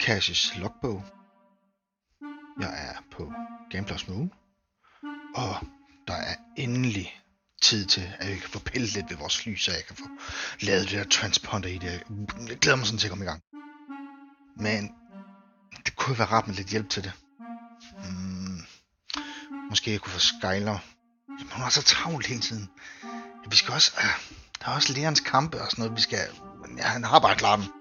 Cassius logbog. Jeg er på Gamblers Moon. Og der er endelig tid til, at vi kan få pillet lidt ved vores lys, så jeg kan få lavet det der transponder i det. Jeg glæder mig sådan til at komme i gang. Men det kunne være rart med lidt hjælp til det. Mm, måske jeg kunne få Skyler. Men hun er så travlt hele tiden. Ja, vi skal også... Uh, der er også lærerens kampe og sådan noget, vi skal... Ja, han har bare klaret dem.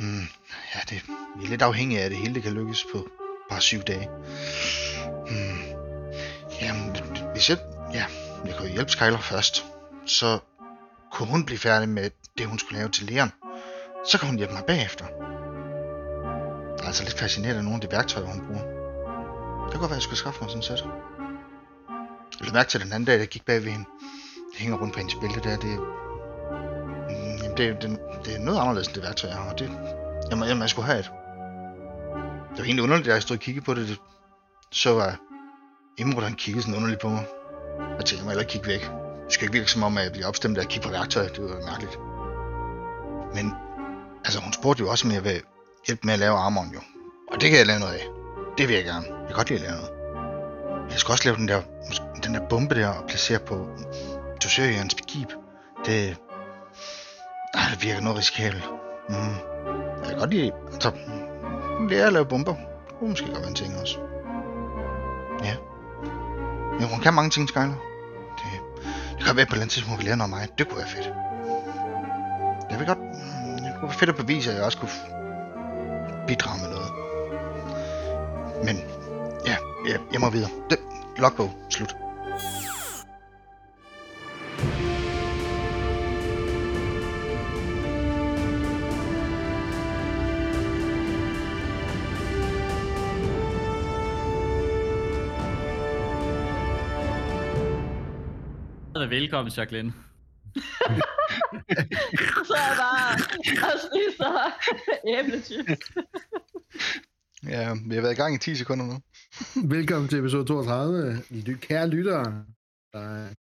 Hmm, ja, det, vi er lidt afhængige af, at det hele det kan lykkes på bare syv dage. Hmm. Jamen, hvis jeg... Ja, jeg kan hjælpe Skyler først. Så kunne hun blive færdig med det, hun skulle lave til læreren. Så kan hun hjælpe mig bagefter. Jeg er altså lidt fascineret af nogle af de værktøjer, hun bruger. Det kunne godt være, jeg skulle skaffe mig sådan set. sæt. Jeg lagde mærke til den anden dag, der gik bag ved hende. Det hænger rundt på hendes bælte der. Det, det, det, det er noget anderledes end det værktøj, jeg har. Det, jamen, jamen, jeg skulle have et. Det var egentlig underligt, at jeg stod og kiggede på det. det så var Imrud, han kiggede sådan underligt på mig. Jeg tænkte, mig heller ikke kigge væk. Det skal ikke virke som om, at jeg bliver opstemt af at kigge på værktøj. Det var mærkeligt. Men altså, hun spurgte jo også, om jeg vil hjælpe med at lave armoren jo. Og det kan jeg lave noget af. Det vil jeg gerne. Jeg kan godt lide at lave noget. Jeg skal også lave den der, den der bombe der og placere på dosørjærens skib. Det, det virker noget risikabelt. Mm. Jeg kan godt lide, altså, lære at lave bomber. Det kunne måske godt være en ting også. Ja. Jo, hun kan mange ting, Skyler. Det, det kan være på et eller andet tidspunkt, hun vil lære noget af mig. Det kunne være fedt. Jeg vil godt... Mm, det kunne være fedt at bevise, at jeg også kunne bidrage med noget. Men ja, jeg, jeg må videre. Det, logbog, Velkommen, Jacqueline. så er bare og spiser æblechips. Ja, vi har været i gang i 10 sekunder nu. Velkommen til episode 32. Ly- Kære lyttere, der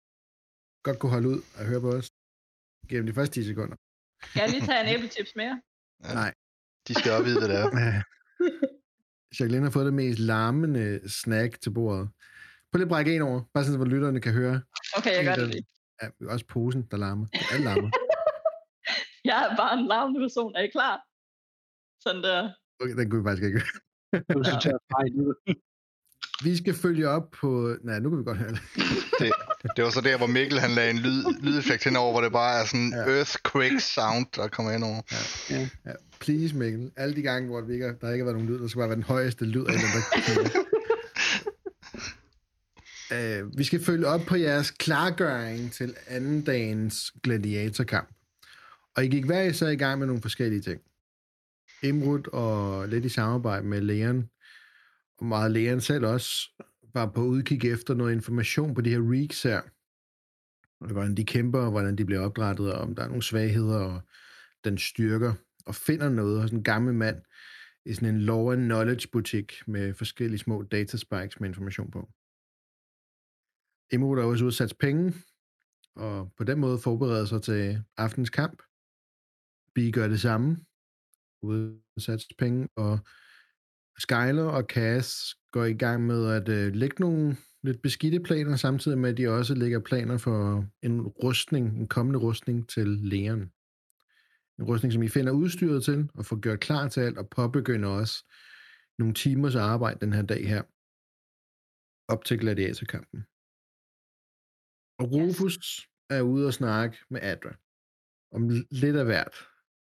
godt kunne holde ud og høre på os gennem de første 10 sekunder. Kan jeg lige tage en æblechips mere? Ja, Nej. De skal også vide, hvad det er. Jacqueline har fået det mest larmende snack til bordet. Prøv lige at brække en over, bare sådan, hvor lytterne kan høre. Okay, jeg gør det lige. Ja, også posen, der larmer. Alt larmer. Jeg er bare en larmende person. Er I klar? Sådan der. Okay, den kunne vi faktisk ikke høre. Du skal tage fejl nu. Vi skal følge op på... Nej, nu kan vi godt høre det. Det, det var så der, hvor Mikkel han lagde en lyd, lydeffekt henover, hvor det bare er sådan Ja. ja. earthquake sound, der kommer ind over. Ja, please, Mikkel. Alle de gange, hvor vi ikke, der ikke har været nogen lyd, der skal bare være den højeste lyd af den, der uh, Vi skal følge op på jeres klargøring til anden dagens gladiatorkamp. Og I gik hver især i gang med nogle forskellige ting. Imrud og lidt i samarbejde med Leon, og meget Leon selv også, var på udkig efter noget information på de her reeks her. Hvordan de kæmper, og hvordan de bliver opdrettet, og om der er nogle svagheder, og den styrker, og finder noget hos en gammel mand i sådan en law and knowledge butik med forskellige små dataspikes med information på. Emo, er også udsat penge, og på den måde forbereder sig til aftens kamp. Bi gør det samme, udsat penge, og Skyler og Cass går i gang med at øh, lægge nogle lidt beskidte planer, samtidig med at de også lægger planer for en rustning, en kommende rustning til Leon. En rustning, som I finder udstyret til, og får gjort klar til alt, og påbegynder også nogle timers arbejde den her dag her, op til gladiatorkampen. Og Rufus er ude og snakke med Adra. Om lidt af hvert,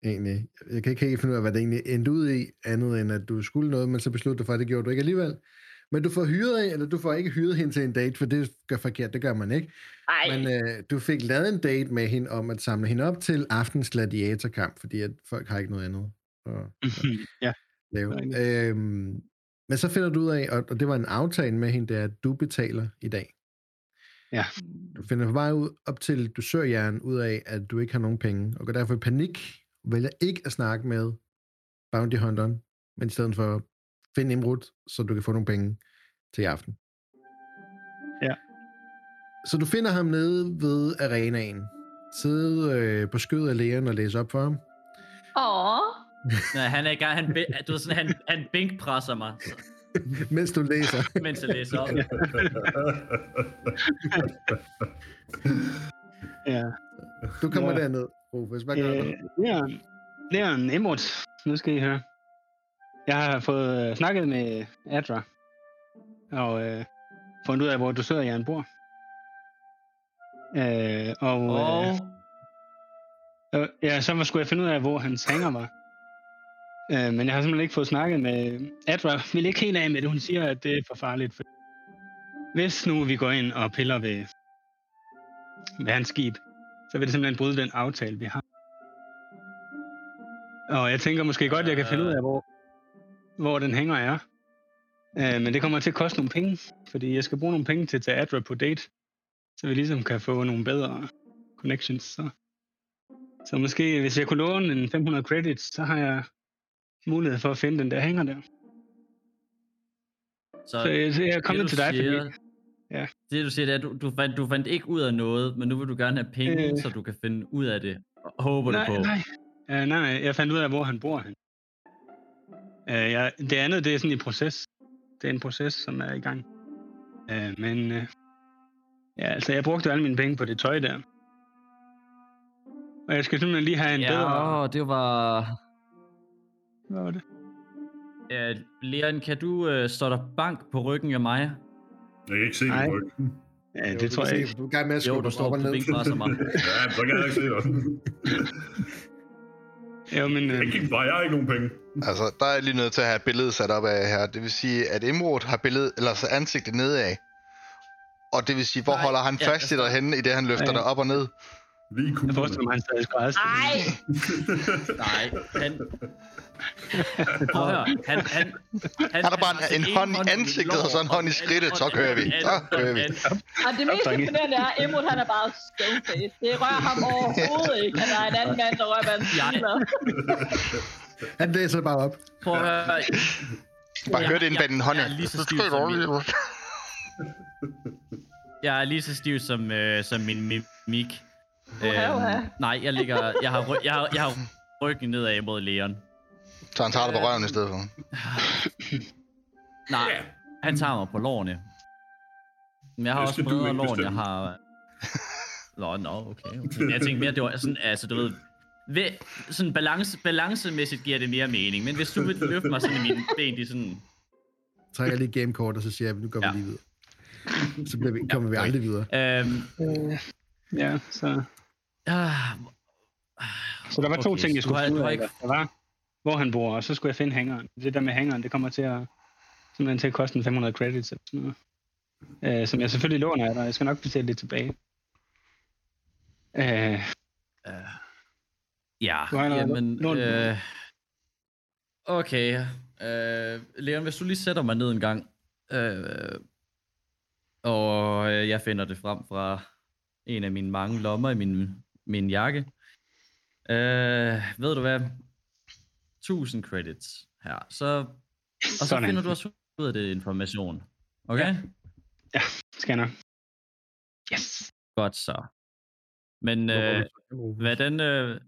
egentlig. Jeg kan ikke helt finde ud af, hvad det egentlig endte ud i, andet end at du skulle noget, men så besluttede du for, at det gjorde du ikke alligevel. Men du får hyret af, eller du får ikke hyret hende til en date, for det gør forkert, det gør man ikke. Ej, Men øh, du fik lavet en date med hende om at samle hende op til aftens gladiatorkamp, fordi at folk har ikke noget andet at ja. lave. Øhm, men så finder du ud af, og, og det var en aftale med hende, det er, at du betaler i dag. Ja. Du finder på vej ud, op til dusørjern ud af, at du ikke har nogen penge, og går derfor i panik, og vælger ikke at snakke med Bounty Hunteren, men i stedet for finde Imrud, så du kan få nogle penge til i aften. Ja. Så du finder ham nede ved arenaen, sidde øh, på skødet af lægeren og læse op for ham. åh, Nej, han er i gang, han, du ved sådan, han, han bænkpresser mig, Mens du læser. mens jeg læser. Ja. Du kommer Ja. derned, Rufus. Hvad gør Øh, du? Leon, Leon Emot, nu skal I høre. Jeg har fået øh, snakket med Adra, og øh, fundet ud af, hvor du sidder, Jan bor. Øh, og øh, øh, ja, så skulle jeg finde ud af, hvor hans hænger var. Øh, men jeg har simpelthen ikke fået snakket med Adra. Vil ikke helt af med det. Hun siger, at det er for farligt. For hvis nu vi går ind og piller ved, ved hans skib, så vil det simpelthen bryde den aftale, vi har. Og jeg tænker måske godt, jeg kan finde ud af, hvor, hvor den hænger er. Øh, men det kommer til at koste nogle penge, fordi jeg skal bruge nogle penge til at tage Adra på date, så vi ligesom kan få nogle bedre connections. Så, så måske, hvis jeg kunne låne en 500 credits, så har jeg mulighed for at finde den der hænger der. så, Så jeg, jeg er det, kommet du til dig, siger, fordi... ja. Det du siger, det er, du, du, fandt, du fandt ikke ud af noget, men nu vil du gerne have penge, Øh. så du kan finde ud af det. Håber nej, du på. nej. Uh, nej, nej, jeg fandt ud af, hvor han bor. Han. Uh, jeg, det andet, det er sådan en proces. Det er en proces, som er i gang. Uh, men uh, ja, altså, jeg brugte alle mine penge på det tøj der. Og jeg skal simpelthen lige have en ja, bedre... åh, det var... Hvad var det? Ja, Leon, kan du øh, stå der bank på ryggen af mig? Jeg kan ikke se din ryg. Ja, Jo, det tror jeg ikke. Du er gang med at Jo, du står på ned. bænkpresser mig. Ja, så kan jeg ikke se dig. Jo, men... Jeg Uh, kan ikke bare, jeg har ikke nogen penge. Altså, der er jeg lige nødt til at have et billede sat op af her. Det vil sige, at Imrod har billedet, eller så ansigtet nedad. Og det vil sige, hvor Nej, holder han ja, fast i dig henne, i det han løfter Nej. dig op og ned? Vi er jeg forestiller mig, han stadig skrædder. Ej! Nej, han... Prøv at høre, han... Han, han, Han har bare har en sin hånd i ansigtet og så en hånd i den skridtet, så kører vi. den Så kører vi. den Og det mest imponerende er, at Emot han er bare stoneface. Det rører ham overhovedet ikke, at der er en anden mand, der rører hans Jeg- biler. Han læser bare op. Prøv at høre, Bare hør det ind bag din hånd. jeg ja. er lige så stiv som min- jeg er lige så stiv som, øh, som min mimik. Uha, uha. nej, jeg ligger... Jeg har, ry- jeg har, jeg har ryggen nedad mod Leon. Så han tager dig på røven i stedet for. Nej, han tager mig på lårene. Men jeg har også bredere lån, jeg har... Nå, nå, okay, okay. Men jeg tænkte mere, det var sådan, altså, du ved... Ved, sådan balance, balancemæssigt giver det mere mening, men hvis du vil løfte mig sådan i mine ben, de sådan... trækker lige gamekort, og så siger jeg, nu går vi Ja. lige videre. Så bliver vi, kommer vi okay. aldrig videre. Øhm, Øh, ja, så... ah, Så der var to Okay, ting, jeg skulle finde ud af. Der var, hvor han bor, og så skulle jeg finde hængeren. Det der med hængeren, det kommer til at, simpelthen til at koste en 500 credits eller sådan noget. Øh, som jeg selvfølgelig låner af dig. Jeg skal nok betale det tilbage. Øh, øh, ja, jamen... Øh, okay, øh, Leon, hvis du lige sætter mig ned en gang, øh, og øh, jeg finder det frem fra en af mine mange lommer i min, min jakke. Øh, ved du hvad? 1000 credits her. Så, og så Sådan. finder du også ud af det information. Okay? Ja. skal jeg nok. Yes. Godt så. Men øh, hvordan... Øh,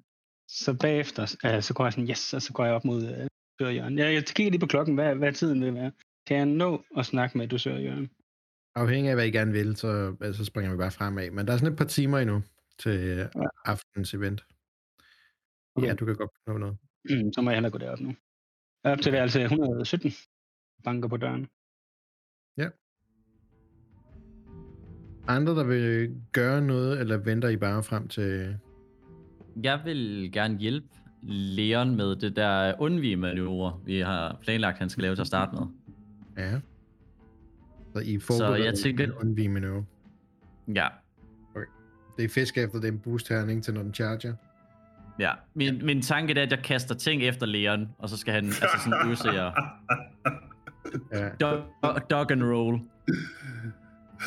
Så bagefter, øh, så går jeg sådan, yes, og så går jeg op mod øh, dørhjørnet. Jeg, jeg kigger lige på klokken, hvad, hvad tiden vil være. Kan jeg nå at snakke med dusørhjørnet? Afhængig af, hvad I gerne vil, så, altså, så springer vi bare fremad. Men der er sådan et par timer endnu til øh, aftens event. Ja, Okay. du kan godt nå noget. Mm, så må jeg hellere gå derop nu. Jeg er op til værelse 117. Banker på døren. Andre, der vil gøre noget, eller venter I bare frem til... Jeg vil gerne hjælpe Leon med det der undvige-manøvre, vi har planlagt, han skal lave til at starte med. Ja. Så I forbereder jeg tænker- undvige manøvre. Ja, Det er fisk efter den boost terning til når den charger. ja. Min, min tanke er, at jeg kaster ting efter Leon, og så skal han altså sådan at Ja. dog, dog and roll.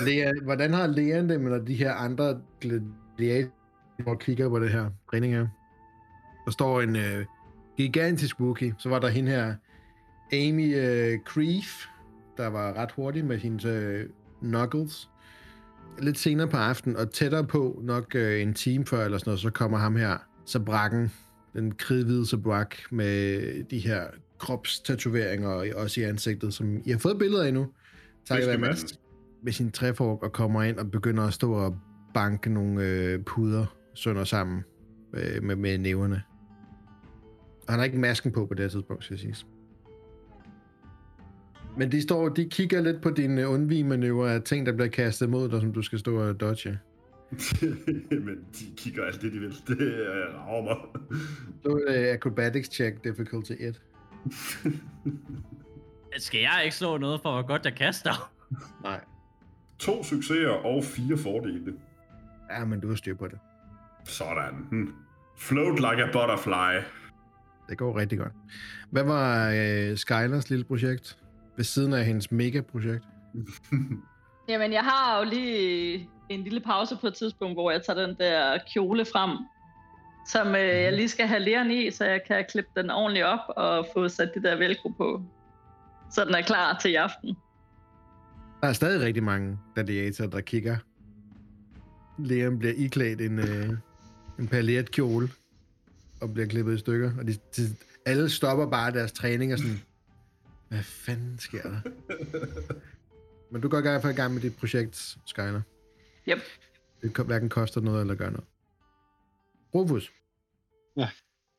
Lea, hvordan har Leon det med når de her andre gladiatorer kigger på det her træning her? Der står en øh, gigantisk Wookie. Så var der hende her, Amy øh, Creef, der var ret hurtig med hendes øh, knuckles. Lidt senere på aftenen, og tættere på, nok øh, en time før eller sådan noget, så kommer ham her, så brakken den kridhvide Sabrak med de her kropstatoveringer, og også i ansigtet, som I har fået billeder af nu. Takket være. Mads med sin træfork og kommer ind og begynder at stå og banke nogle øh, puder sønder sammen øh, med, med næverne. Og han har ikke masken på på det tidspunkt, skal jeg sige. Men de står, de kigger lidt på dine undvigemanøvrer af ting, der bliver kastet mod dig, som du skal stå og dodge. Men de kigger alt det, de vil. Det øh, rager mig. Så uh, acrobatics check, difficulty 1. Skal jeg ikke slå noget for, hvor godt jeg kaster? Nej. to succeser og fire fordele. Ja, men du har styr på det. Sådan. Hmm. Float like a butterfly. Det går rigtig godt. Hvad var uh, Skylers lille projekt? Ved siden af hendes mega-projekt? Jamen, jeg har jo lige en lille pause på et tidspunkt, hvor jeg tager den der kjole frem, som øh, jeg lige skal have læren i, så jeg kan klippe den ordentligt op og få sat det der velcro på. Så den er klar til i aften. Der er stadig rigtig mange gladiatorer, der kigger. Liam bliver iklædt en, øh, en paljet kjole og bliver klippet i stykker. Og de, de, alle stopper bare deres træning og sådan, hvad fanden sker der? Men du går i hvert fald i gang med dit projekt, Skyler. Yep. Det hverken koster noget eller gør noget. Rufus. Ja.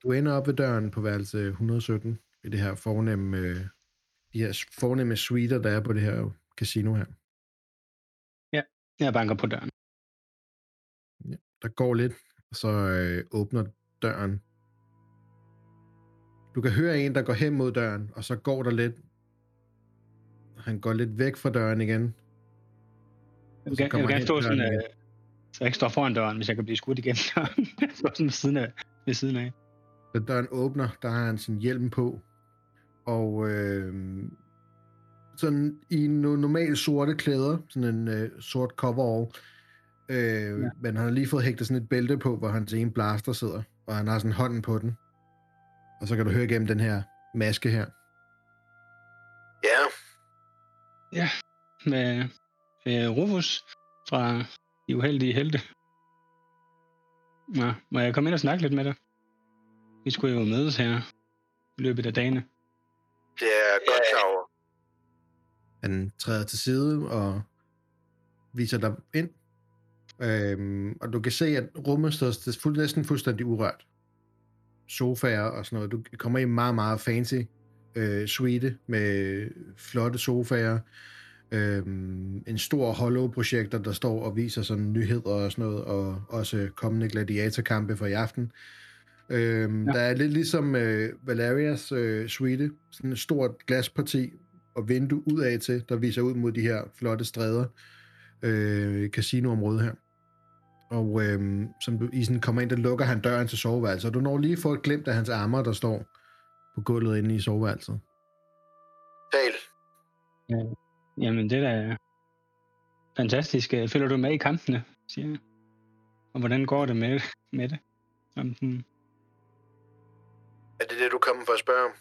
Du ender op ved døren på værelse 117 i det her fornemme, øh, de her fornemme suiter, der er på det her casino her. Jeg banker på døren. Der går lidt, og så øh, åbner døren. Du kan høre en, der går hen mod døren, og så går der lidt. Han går lidt væk fra døren igen. Jeg vil, jeg vil gerne stå sådan, øh, så jeg ikke står foran døren, hvis jeg kan blive skudt. Jeg står sådan ved siden af. Ved siden af. Da døren åbner, der har han sin hjelm på. Og øh, sådan i no- normalt sorte klæder, sådan en øh, sort coverall. Øh. Ja. Men han har lige fået hægtet sådan et bælte på, hvor hans ene blaster sidder. Og han har sådan hånden på den. Og så kan du høre igennem den her maske her. Ja, Med, med Rufus fra De Uheldige Helte. Nå, må jeg komme ind og snakke lidt med dig? Vi skulle jo mødes her i løbet af dagene. det er godt klar over. Han træder til side og viser dig ind. Øhm, og du kan se, at rummet står er næsten fuldstændig urørt. Sofaer og sådan noget. Du kommer i en meget, meget fancy øh, suite med flotte sofaer. Øhm, en stor hollow-projekter, der står og viser sådan nyheder og sådan noget, og også kommende gladiatorkampe for i aften. Øhm, ja. Der er lidt ligesom øh, Valerias øh, suite, sådan et stort glasparti og vindue udad til, der viser ud mod de her flotte stræder, øh, casinoområdet her. Og øh, som du i sådan kommer ind, der lukker han døren til soveværelset, og du når lige få et glimt af hans armer, der står på gulvet inde i soveværelset. Tal. Jamen, det er da fantastisk. Øh, Følger du med i kampene, siger jeg. Og hvordan går det med, med det? Om den... Er det det, du kommer for at spørge om?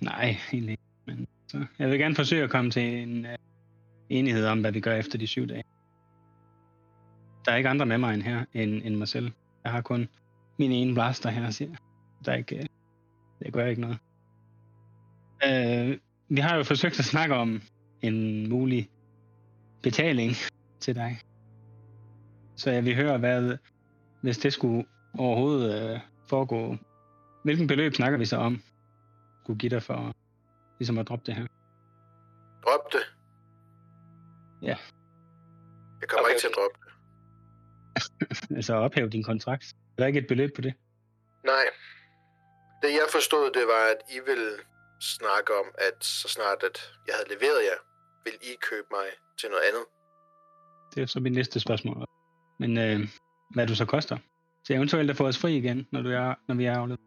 Nej, egentlig ikke. Men så, jeg vil gerne forsøge at komme til en uh, enighed om, hvad vi gør efter de syv dage. Der er ikke andre med mig end her, end, end mig selv. Jeg har kun min ene blaster her, siger. Der er ikke, uh, det gør ikke noget. Uh, vi har jo forsøgt at snakke om en mulig betaling til dig. Så jeg vil høre, hvad, hvis det skulle overhovedet uh, foregå, hvilken beløb snakker vi så om? Skulle give dig for ligesom at droppe det her. Drop det. Ja. Jeg kommer okay. ikke til at droppe det. Altså ophæve din kontrakt. Er der ikke et beløb på det? Nej. Det jeg forstod, det var, at I ville snakke om, at så snart at jeg havde leveret jer, vil I købe mig til noget andet. Det er så mit næste spørgsmål. Men øh, hvad du så koster? Så eventuelt at få os fri igen, når, du er, når vi er afledt.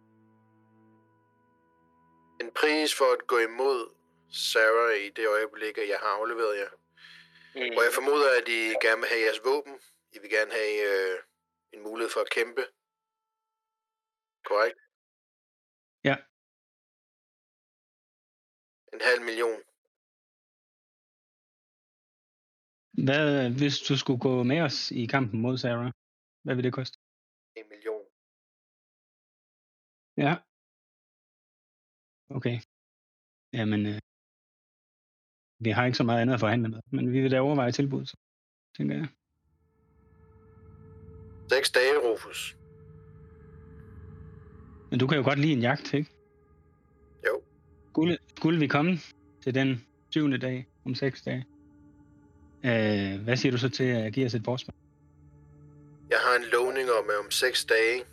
En pris for at gå imod Sarah i det øjeblik, at jeg har afleveret jer. Mm. Og jeg formoder, at I gerne vil have jeres våben. I vil gerne have øh, en mulighed for at kæmpe. Korrekt? Ja. En halv million. Hvad, hvis du skulle gå med os i kampen mod Sarah, hvad vil det koste? En million. Ja. Okay. Jamen, øh, vi har ikke så meget andet at forhandle med, men vi vil da overveje tilbud, så, tænker jeg. Seks dage, Rufus. Men du kan jo godt lide en jagt, ikke? Jo. Skulle, skulle vi komme til den syvende dag om seks dage? Øh, hvad siger du så til at give os et forspring? Jeg har en lovning om, at om seks dage,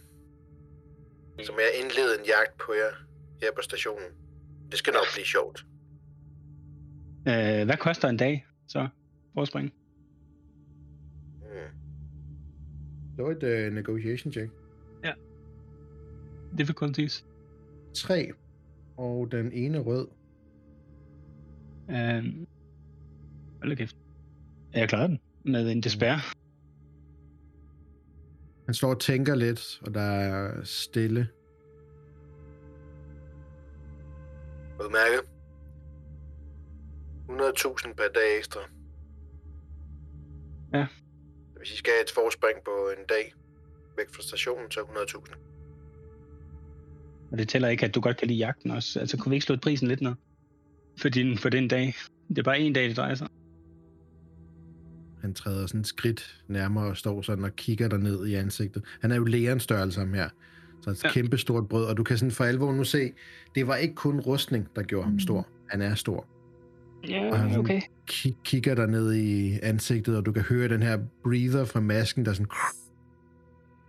som jeg indleder en jagt på jer her på stationen. Det skal nok blive sjovt. Øh, hvad koster en dag så? Forspring? Det var et uh, negotiation check. Difficulties? 3. Og den ene rød. Øh, hold kæft. Jeg klarede den med en despair. Han står og tænker lidt, og der er stille. Udmærket. 100.000 per dag ekstra. Ja. Hvis I skal have et forspring på en dag væk fra stationen, så 100.000. Og det tæller ikke, at du godt kan lide jagten også. Altså, kunne vi ikke slå prisen lidt ned? For, din, for den dag. Det er bare en dag, det drejer sig. om. Han træder sådan et skridt nærmere og står sådan og kigger der ned i ansigtet. Han er jo lærens størrelse ham her. Så et Ja. ja. kæmpe stort brød, og du kan sådan for alvor nu se, det var ikke kun rustning, der gjorde ham stor. Han er stor. Ja, Og han okay. ki- kigger der ned i ansigtet, og du kan høre den her breather fra masken, der sådan...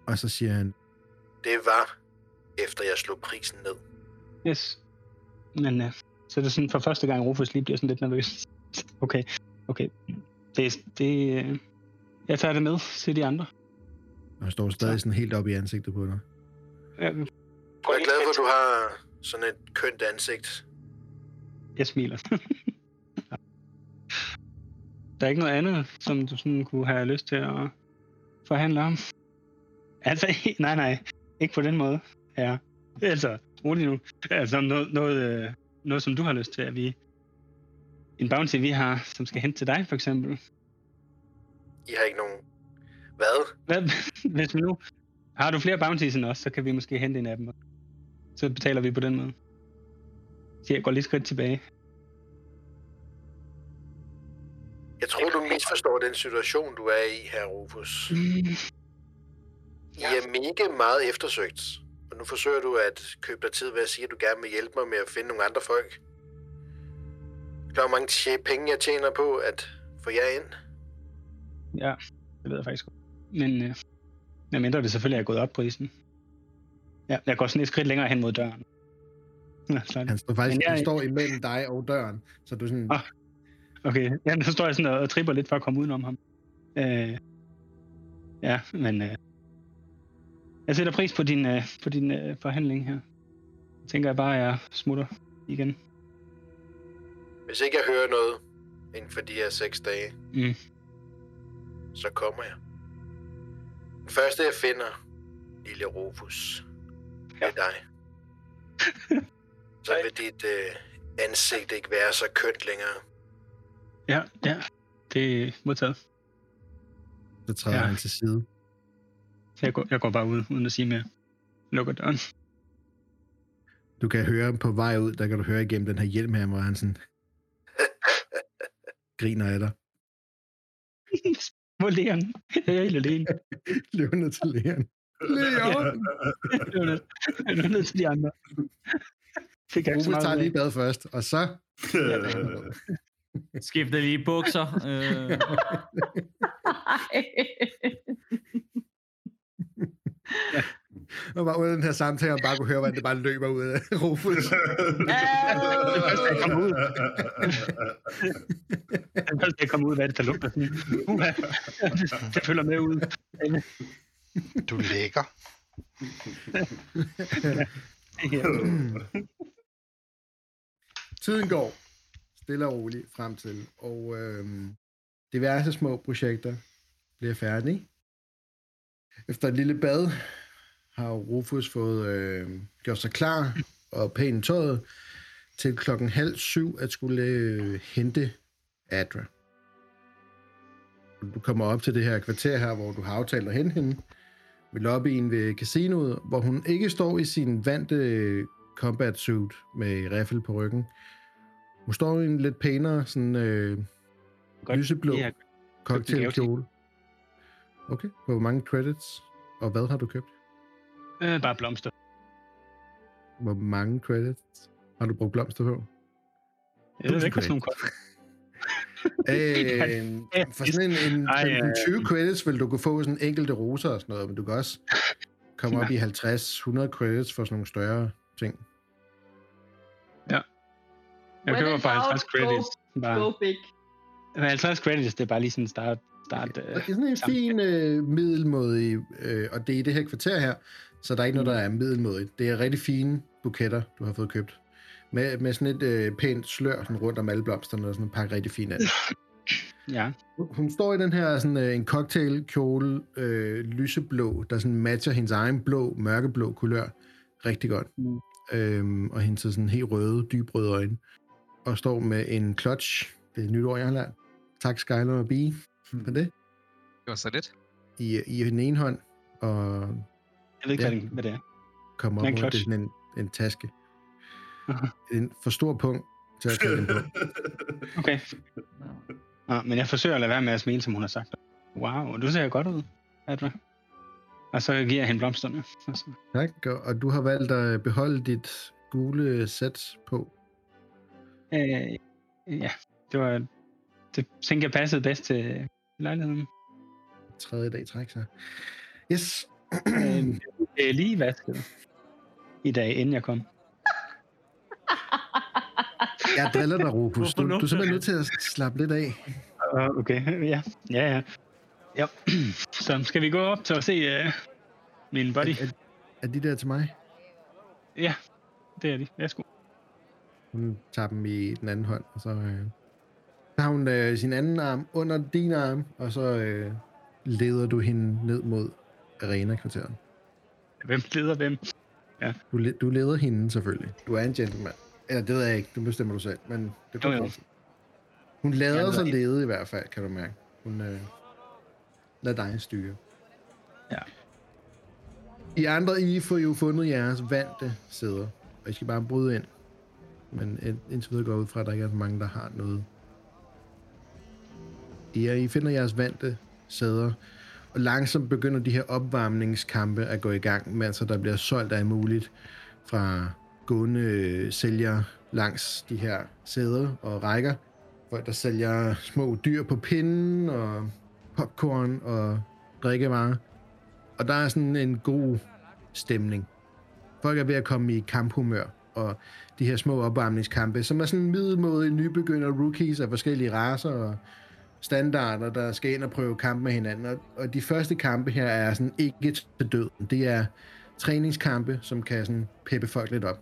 Og så siger han, Det var, efter jeg slog prisen ned. Yes. Men uh, så er det sådan for første gang, Rufus lige bliver sådan lidt nervøs. Okay, okay. Det, det, uh, jeg tager det med til de andre. og han står stadig sådan helt op i ansigtet på dig. Jeg, Jeg er glad for, at du har sådan et kønt ansigt. jeg smiler. Der er ikke noget andet, som du sådan kunne have lyst til at forhandle om? Altså, nej, nej. Ikke på den måde, ja. Altså, rolig nu. Altså, noget, noget, øh, noget, som du har lyst til, at vi... En bounty, vi har, som skal hente til dig, for eksempel. I har ikke nogen... Hvad? Hvad, hvis vi nu... Har du flere bounties end os, så kan vi måske hente en af dem. Så betaler vi på den måde. Så jeg går lige skridt tilbage. Jeg tror, du misforstår den situation, du er i her, Rufus. I er mega meget eftersøgt. Og nu forsøger du at købe dig tid ved at sige, at du gerne vil hjælpe mig med at finde nogle andre folk. Klar, hvor mange tje- penge jeg tjener på at få jer ind? Ja, det ved jeg faktisk godt. Men øh, jeg mindre det selvfølgelig er gået op prisen. Ja, jeg går sådan et skridt længere hen mod døren. Ja, så er det- Han står faktisk Men jeg- han står imellem dig og døren, så du sådan... Ah. Okay, ja, så står jeg sådan og, og tripper lidt for at komme udenom ham. Øh, ja, men øh, jeg sætter pris på din, øh, på din øh, forhandling her. Jeg tænker jeg bare, at jeg smutter igen. Hvis ikke jeg hører noget inden for de her seks dage, Mm. så kommer jeg. Den første, jeg finder, lille Rufus, det er dig. Så vil dit øh, ansigt ikke være så kønt længere. Ja, ja, det er modtaget. Så træder Ja. han til side. Jeg går, jeg går bare ud, uden at sige mere. Lukker døren. Du kan høre ham på vej ud, der kan du høre igennem den her hjelm her, hvor han sådan griner af dig. Hvor han? Jeg er helt alene. Løber ned til. Leon! Jeg er nødt til de andre. Fik jeg Rufus meget tager lige bad først, og så... Skifter lige bukser. Øh, Og bare under den her samtale, og bare kunne høre, hvordan det bare løber ud af Rufus. Det første, jeg kommer ud. Det første, jeg kommer ud, hvad er det, der lugter det, det følger med ud. Du er lækker. Ja. Tiden går stille og roligt frem til, og øh, diverse små projekter bliver færdige. Efter et lille bad har Rufus fået øh, gjort sig klar og pænt tøjet til klokken halv syv at skulle øh, hente Adra. Du kommer op til det her kvarter her, hvor du har aftalt at hente hende, ved lobbyen ved casinoet, hvor hun ikke står i sin vante øh, combat suit med riffel på ryggen. Hun står i en lidt pænere, sådan øh, Godt. lyseblå Ja, cocktailkjole. Okay, hvor mange credits? Og hvad har du købt? øh, bare blomster. Hvor mange credits har du brugt blomster på? Jeg ved ikke, koster. Øh, for sådan en, en Ej, 15, øh. 20 credits vil du kunne få sådan enkelte roser og sådan noget, men du kan også komme op i 50-100 credits for sådan nogle større ting. Jeg køber for 50 doubt, go- credits. Bare, Go big. 50 credits, det er bare lige sådan start... start øh, Det er sådan en fin øh, middelmådig, øh, og det er i det her kvarter her, så der er ikke noget, der er middelmådigt. Det er rigtig fine buketter, du har fået købt. Med, med sådan et øh, pænt slør sådan rundt om alle blomsterne, og sådan en pakke rigtig fint af ja. Hun står i den her sådan øh, en cocktailkjole, øh, lyseblå, der sådan matcher hendes egen blå, mørkeblå kulør rigtig godt. Mm. Øhm, og hendes sådan helt røde, dybrøde øjne. Og står med en clutch, det er et nyt ord, jeg har lært. Tak Skyler og Bee for det. Det var så lidt. I, I den ene hånd, og Jeg ved ikke, Ja. hvad, det, er. kommer op det er sådan en, en taske. En for stor punkt til at klæde den på. Okay. Nå, men jeg forsøger at lade være med at smile, som hun har sagt. Wow, du ser godt ud, Adra. Og så giver jeg hende blomsterne. Tak, og, og du har valgt at beholde dit gule sæt på. Øh, ja, det var... Det tænker jeg passede bedst til lejligheden. Tredje dag træk, så. Yes. Øh, er lige vasket i dag, inden jeg kom. Jeg driller dig, Rufus. Du, du er simpelthen nødt til at slappe lidt af. Uh, okay, ja. Ja, ja. ja. Så skal vi gå op til at se uh, min buddy? Er, er, er de der til mig? Ja, det er de. Værsgo. Hun tager dem i den anden hånd, og så, øh, har hun øh, sin anden arm under din arm, og så øh, leder du hende ned mod arena-kvarteret. Hvem leder hvem? Du, le- du leder hende selvfølgelig. Du er en gentleman. Eller det ved jeg ikke, det bestemmer du selv, men det jo. du Hun lader sig lede i hvert fald, kan du mærke. Hun øh, lader dig styre. Ja. I andre, I får jo fundet jeres vante sæder, og I skal bare bryde ind. Men indtil videre går jeg ud fra, at der ikke er så mange, der har noget. Ja, I finder jeres vante sæder, og langsomt begynder de her opvarmningskampe at gå i gang, mens der bliver solgt af muligt fra gående sælgere langs de her sæder og rækker. Folk, der sælger små dyr på pinden og popcorn og drikkevarer. Og der er sådan en god stemning. Folk er ved at komme i kamphumør, og de her små opvarmningskampe, som er sådan middelmodige nybegynder rookies af forskellige raser og standarder, der skal ind og prøve kamp med hinanden. Og, og de første kampe her er sådan ikke til døden. Det er træningskampe, som kan sådan peppe folk lidt op.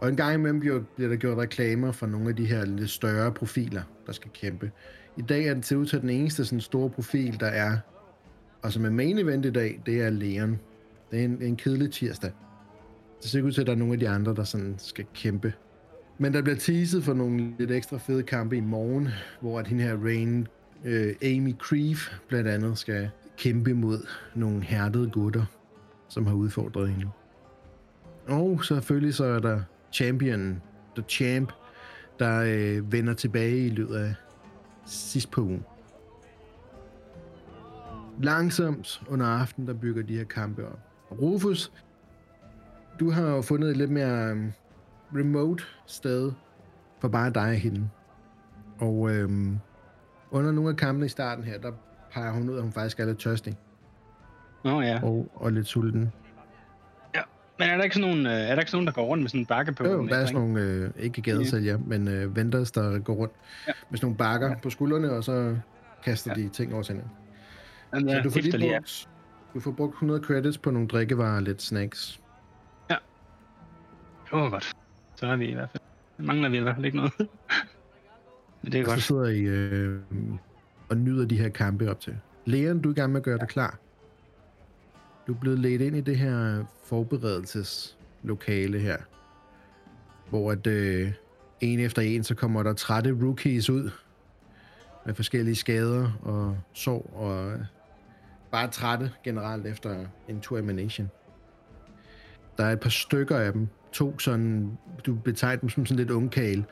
Og en gang imellem bliver, bliver der gjort reklamer for nogle af de her lidt større profiler, der skal kæmpe. I dag er det til ud til den eneste sådan store profil, der er, og som er main event i dag, det er Leon. Det er en, en kedelig tirsdag. Det ser ikke ud til, at der er nogle af de andre, der sådan skal kæmpe. Men der bliver teaset for nogle lidt ekstra fede kampe i morgen, hvor at hende her Rain, øh, Amy Creve blandt andet skal kæmpe mod nogle hærdede gutter, som har udfordret hende. Og selvfølgelig så er der champion, the champ, der øh, vender tilbage i løbet af sidst på ugen. Langsomt under aftenen, der bygger de her kampe op. Rufus, du har jo fundet et lidt mere øhm, remote sted for bare dig og hende. Og øhm, under nogle af kampene i starten her, der peger hun ud, at hun faktisk er lidt tørstig Nå ja. og, og lidt sulten. Men er der ikke sådan nogen, øh, er der ikke sådan nogen, der går rundt med sådan en bakke på? Jo, der er sådan nogle, øh, ikke gadesælgere, men øh, vendors, der går rundt Ja. med sådan nogle bakker Ja. på skuldrene, og så kaster Ja. de ting over til hinanden. Jamen, Så du får, lige brugt, du får brugt 100 credits på nogle drikkevarer og lidt snacks. Det var godt. Så er vi i hvert fald. Mangler vi i hvert fald ikke noget. Men det er Og så godt. sidder I øh, og nyder de her kampe op til. Leon, du er i gang med at gøre dig klar. Du er blevet ledt ind i det her forberedelseslokale her, hvor at, øh, en efter en, så kommer der trætte rookies ud med forskellige skader og sår og bare trætte generelt efter en tur i Manation. Der er et par stykker af dem. To sådan, du betegner dem som sådan lidt ungkale.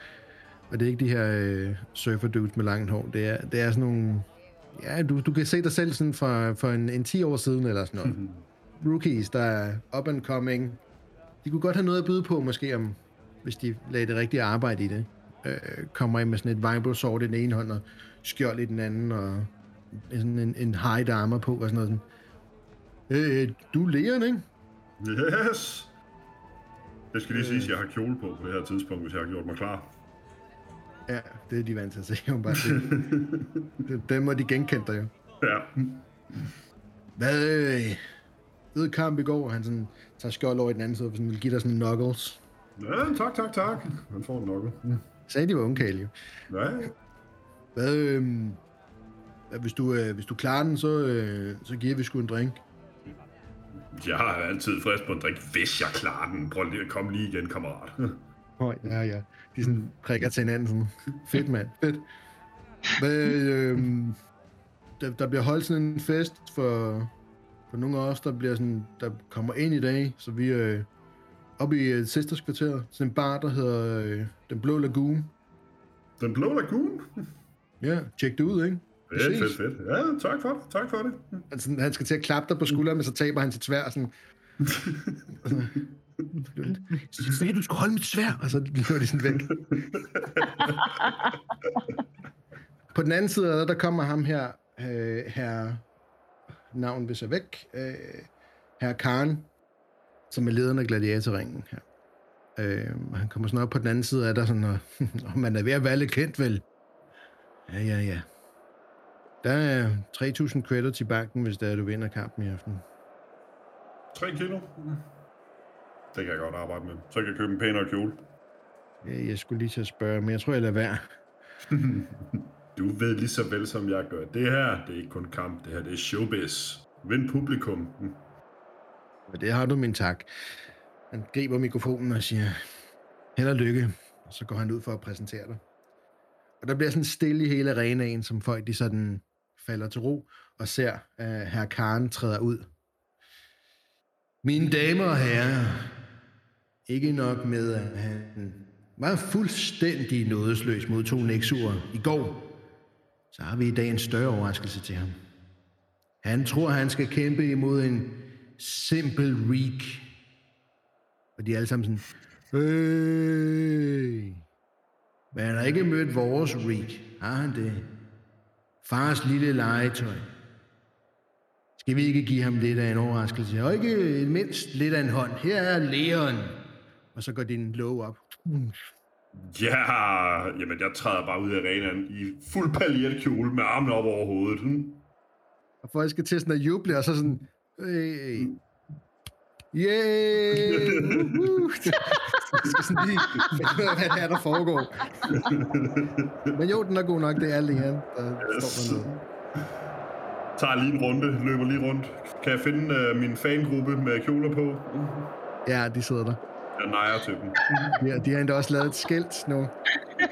Og det er ikke de her øh, surfer dudes med langt hår. Det er, det er sådan nogle... Ja, du, du kan se dig selv sådan for, for en, en 10 år siden eller sådan noget. Rookies, der er up and coming. De kunne godt have noget at byde på, måske om, hvis de lagde det rigtige arbejde i det. Øh, kommer ind med sådan et vibro sword i den ene hånd, og skjold i den anden, og sådan en, en hide armor på, og sådan noget. Sådan. Øh, du er Leon, ikke? Yes! Det skal lige sige, at jeg har kjole på på det her tidspunkt, hvis jeg har gjort mig klar. Ja, det er de vant til at se. jo Bare det, dem må de genkende dig jo. Ja. Hvad, øh, kamp i går, han sådan, tager skjold over i den anden side, og sådan, vil give dig sådan knuckles. ja, tak, tak, tak. Han får en nokkel. Sagde de var ungkale, jo. Ja, Hvad, øh, hvis, du, øh, hvis du klarer den, så, øh, så giver vi sgu en drink. Jeg har altid frisk på en drink, hvis jeg klarer den. Prøv lige at komme lige igen, kammerat. Oh, ja, ja. De sådan prikker til hinanden. Sådan. Fedt, mand. Fedt. Hvad, øh, der, der bliver holdt sådan en fest for, for nogle af os, der, bliver sådan, der kommer ind i dag. Så vi er øh, oppe i et Sisters kvarter. Sådan en bar, der hedder øh, Den Blå Lagoon. Den blå lagoon. Ja, tjek det ud, ikke? Fedt, fedt, fedt. Ja, tak for det. Tak for det. Han, sådan, han skal til at klappe dig på skulderen, men så taber han sit svær. Sådan. Så sagde du skulle holde mit svær, og så løber de sådan væk. På den anden side, der, der kommer ham her, øh, her navn hvis er væk, øh, her Karen, som er lederen af gladiatorringen her. Øh, og han kommer sådan op på den anden side af der sådan, og, og man er ved at være lidt kendt, vel? Ja, ja, ja. Der er 3.000 credits i banken, hvis det er, du vinder kampen i aften. 3 kilo. Det kan jeg godt arbejde med. Så kan jeg købe en pænere kjole. Ja, jeg skulle lige til at spørge, men jeg tror, jeg lader være. Du ved lige så vel som jeg gør. Det her, det er ikke kun kamp. Det her, det er showbiz. Vind publikum. Og det har du min tak. Han griber mikrofonen og siger, held og lykke. Og så går han ud for at præsentere dig. Og der bliver sådan stille i hele arenaen, som folk de sådan falder til ro og ser, at herr Karen træder ud. Mine damer og herrer, ikke nok med, at han var fuldstændig nådesløs mod to nexuer i går, så har vi i dag en større overraskelse til ham. Han tror, han skal kæmpe imod en simpel reek. Og de er alle sammen sådan, hey. Men han har ikke mødt vores reek. Har han det? Fars lille legetøj. Skal vi ikke give ham lidt af en overraskelse? Og ikke mindst lidt af en hånd. Her er Leon. Og så går din låg op. Ja, jamen jeg træder bare ud af arenaen i fuld paljetkjole med armene op over hovedet. Hm? Og folk skal til sådan at juble, og så sådan, hey, Yay! Skal sådan lige hvad det er, der foregår. Men jo, den er god nok. Det er der står dernede. Tager lige en runde, løber lige rundt. Kan jeg finde uh, min fangruppe med kjoler på? Ja, de sidder der. Jeg nejer til dem. De har, de har endda også lavet et skilt nu.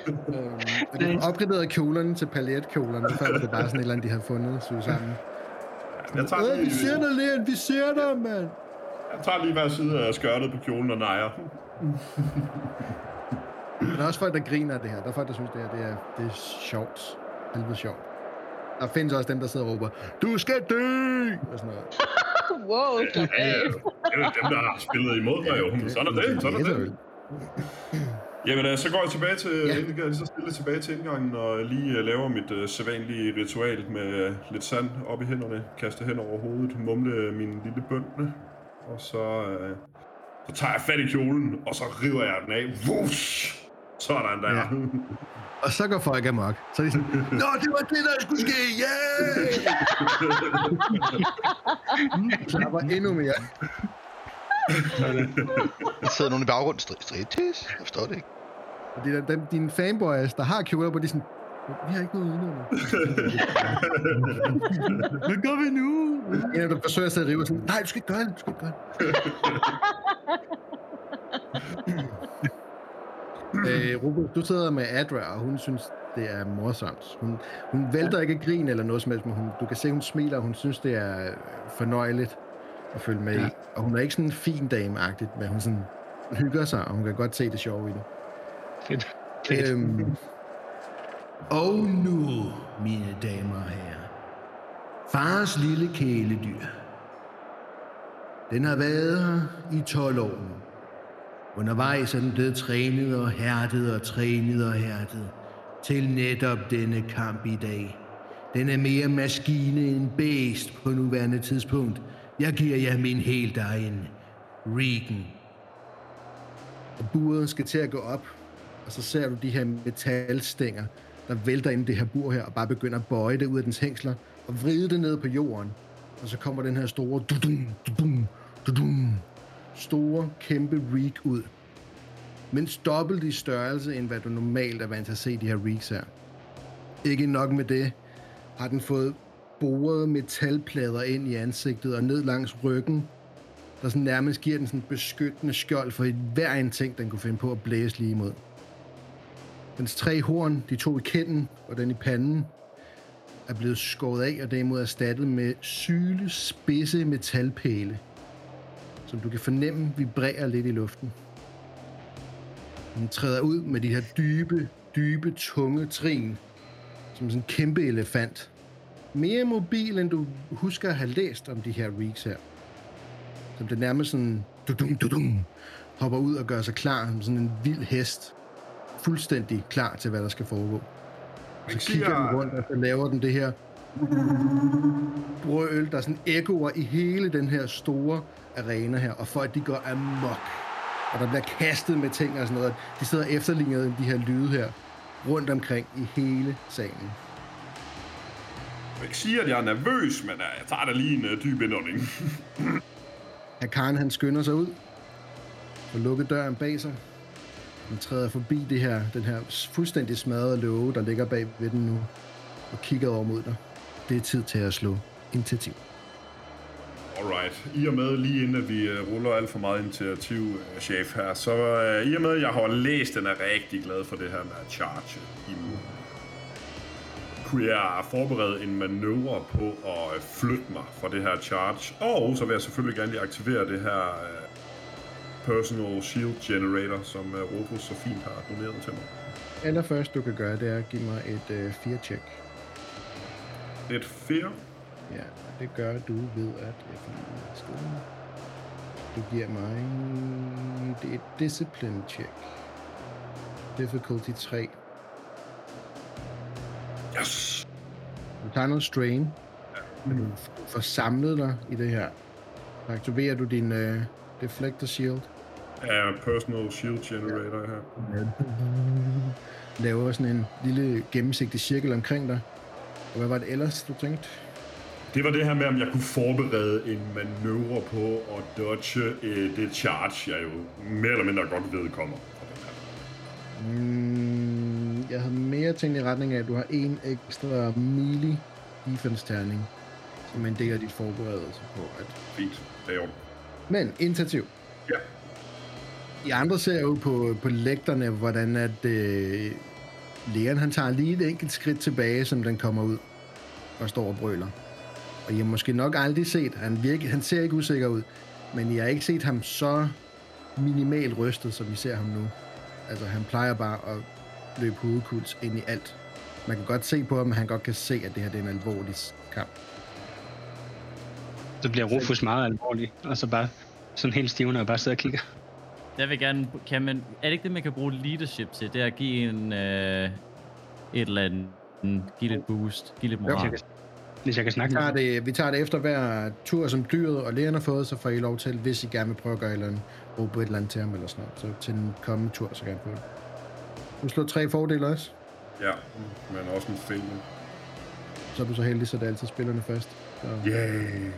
øhm, og de har opgraderet kjolerne til paljetkjolerne, før var det bare sådan et eller andet, de havde fundet syet sammen. Jeg tager, Øh, vi ser dig, Leon, vi ser dig, mand. Jeg tager lige hver side af skørtet på kjolen og nejer. Men der er også folk, der griner af det her. Der er folk, der synes, det, her, det, er, det er sjovt. Helvede sjovt. Der findes også dem, der sidder og råber, du skal dø! Og sådan noget. wow, slap Ja, det er jo dem, der har spillet imod mig jo. Sådan er det, sådan er det. Jamen, øh, så går jeg tilbage til Ja. så stille tilbage til indgangen og lige uh, laver mit uh, sædvanlige ritual med lidt sand op i hænderne, kaste hen over hovedet, mumle min lille bøn, og så, uh, så tager jeg fat i kjolen, og så river jeg den af. Vush! Sådan der. Ja. Og så går folk amok. Så er de sådan, Nå, det var det, der skulle ske! Yeah! Klapper endnu mere. Der sidder nogen i baggrunden. Strid, stridtis? Jeg forstår det ikke. Og de der, dem, dine fanboys, der har kjoler på, de er sådan, vi har ikke noget udenom. Hvad gør vi nu? En af dem forsøger at sætte rive sådan, nej, du skal ikke gøre det, du skal ikke gøre det. øh, Rufus, du sidder med Adra, og hun synes, det er morsomt. Hun, hun vælter ikke grin eller noget som helst, men hun, du kan se, hun smiler, og hun synes, det er øh, fornøjeligt at følge med ja. i. Og hun er ikke sådan en fin dame-agtigt, men hun sådan hygger sig, og hun kan godt se det sjove i det. Fedt. Fedt. Øhm, og nu, mine damer og herrer, fars lille kæledyr. Den har været her i 12 år nu. Undervejs er den blevet trænet og hærdet og trænet og hærdet til netop denne kamp i dag. Den er mere maskine end bæst på nuværende tidspunkt. Jeg giver jer min helt egen Regan. Og buret skal til at gå op, og så ser du de her metalstænger, der vælter ind i det her bur her, og bare begynder at bøje det ud af dens hængsler, og vride det ned på jorden. Og så kommer den her store, dudum, dudum, dudum, store, kæmpe reek ud. Mindst dobbelt i størrelse, end hvad du normalt er vant til at se de her reeks her. Ikke nok med det, har den fået borede metalplader ind i ansigtet og ned langs ryggen, der sådan nærmest giver den sådan beskyttende skjold for hver en ting, den kunne finde på at blæse lige imod. Dens tre horn, de to i kænden og den i panden, er blevet skåret af og derimod erstattet med syle spidse metalpæle, som du kan fornemme vibrerer lidt i luften. Den træder ud med de her dybe, dybe, tunge trin, som sådan en kæmpe elefant. Mere mobil, end du husker at have læst om de her reeks her. Som det nærmest sådan, du dum, du dum, hopper ud og gør sig klar som sådan en vild hest. Fuldstændig klar til, hvad der skal foregå. Og så kigger den rundt, og så laver den det her brøl, der sådan ekkoer i hele den her store arena her, og folk de går amok. Og der bliver kastet med ting og sådan noget. De sidder efterlignet de her lyde her rundt omkring i hele salen. Jeg ikke sige, at jeg er nervøs, men øh, jeg tager da lige en uh, dyb indånding. Karen, han skynder sig ud og lukker døren bag sig. Man træder forbi det her, den her fuldstændig smadrede låge, der ligger bag ved den nu, og kigger over mod dig. Det er tid til at slå initiativ. Alright. I og med, lige inden at vi øh, ruller alt for meget initiativ, øh, chef her, så uh, i og med, at jeg har læst, den er rigtig glad for det her med at charge i kunne jeg forberede en manøvre på at flytte mig fra det her charge. Og så vil jeg selvfølgelig gerne lige aktivere det her personal shield generator, som uh, Rufus så fint har doneret til mig. Allerførst du kan gøre, det er at give mig et uh, fear-check. Et fear? Ja, det gør du ved, at jeg finder. Du giver mig det er et discipline check. Difficulty 3. Yes! Du tager noget strain, men du får samlet dig i det her. Så aktiverer du din uh, deflector shield. Ja, personal shield generator her. Laver sådan en lille gennemsigtig cirkel omkring dig. Og hvad var det ellers, du tænkte? Det var det her med, om jeg kunne forberede en manøvre på at dodge øh, det charge, jeg jo mere eller mindre godt ved kommer. Mm, jeg havde mere tænkt i retning af, at du har en ekstra melee defense terning, som en del af dit forberedelse på. At... Fint, det er jo. Men, initiativ. Ja. I andre ser jo på, på lægterne, hvordan at øh, lægeren han tager lige et enkelt skridt tilbage, som den kommer ud og står og brøler. Og I har måske nok aldrig set, han, virke, han ser ikke usikker ud, men I har ikke set ham så minimalt rystet, som vi ser ham nu. Altså, han plejer bare at løbe hovedkuls ind i alt. Man kan godt se på ham, at han godt kan se, at det her det er en alvorlig kamp. Så bliver Rufus meget alvorlig, og så bare sådan helt stivende og bare sidder og kigger. Jeg vil gerne, kan man, er det ikke det, man kan bruge leadership til? Det er at give en, øh, et eller andet, give lidt boost, give lidt Hvis jeg moral. kan, hvis jeg kan Vi snakke tager, med det, vi tager det efter hver tur, som dyret og lægerne har fået, så får I lov til, hvis I gerne vil prøve at gøre et eller andet, råbe på et eller andet til ham eller sådan noget. Så til den kommende tur, så kan jeg få det. Du slår tre fordele også. Ja, men også en fejl. Så er du så heldig, så det er altid spillerne først. Så. Yay!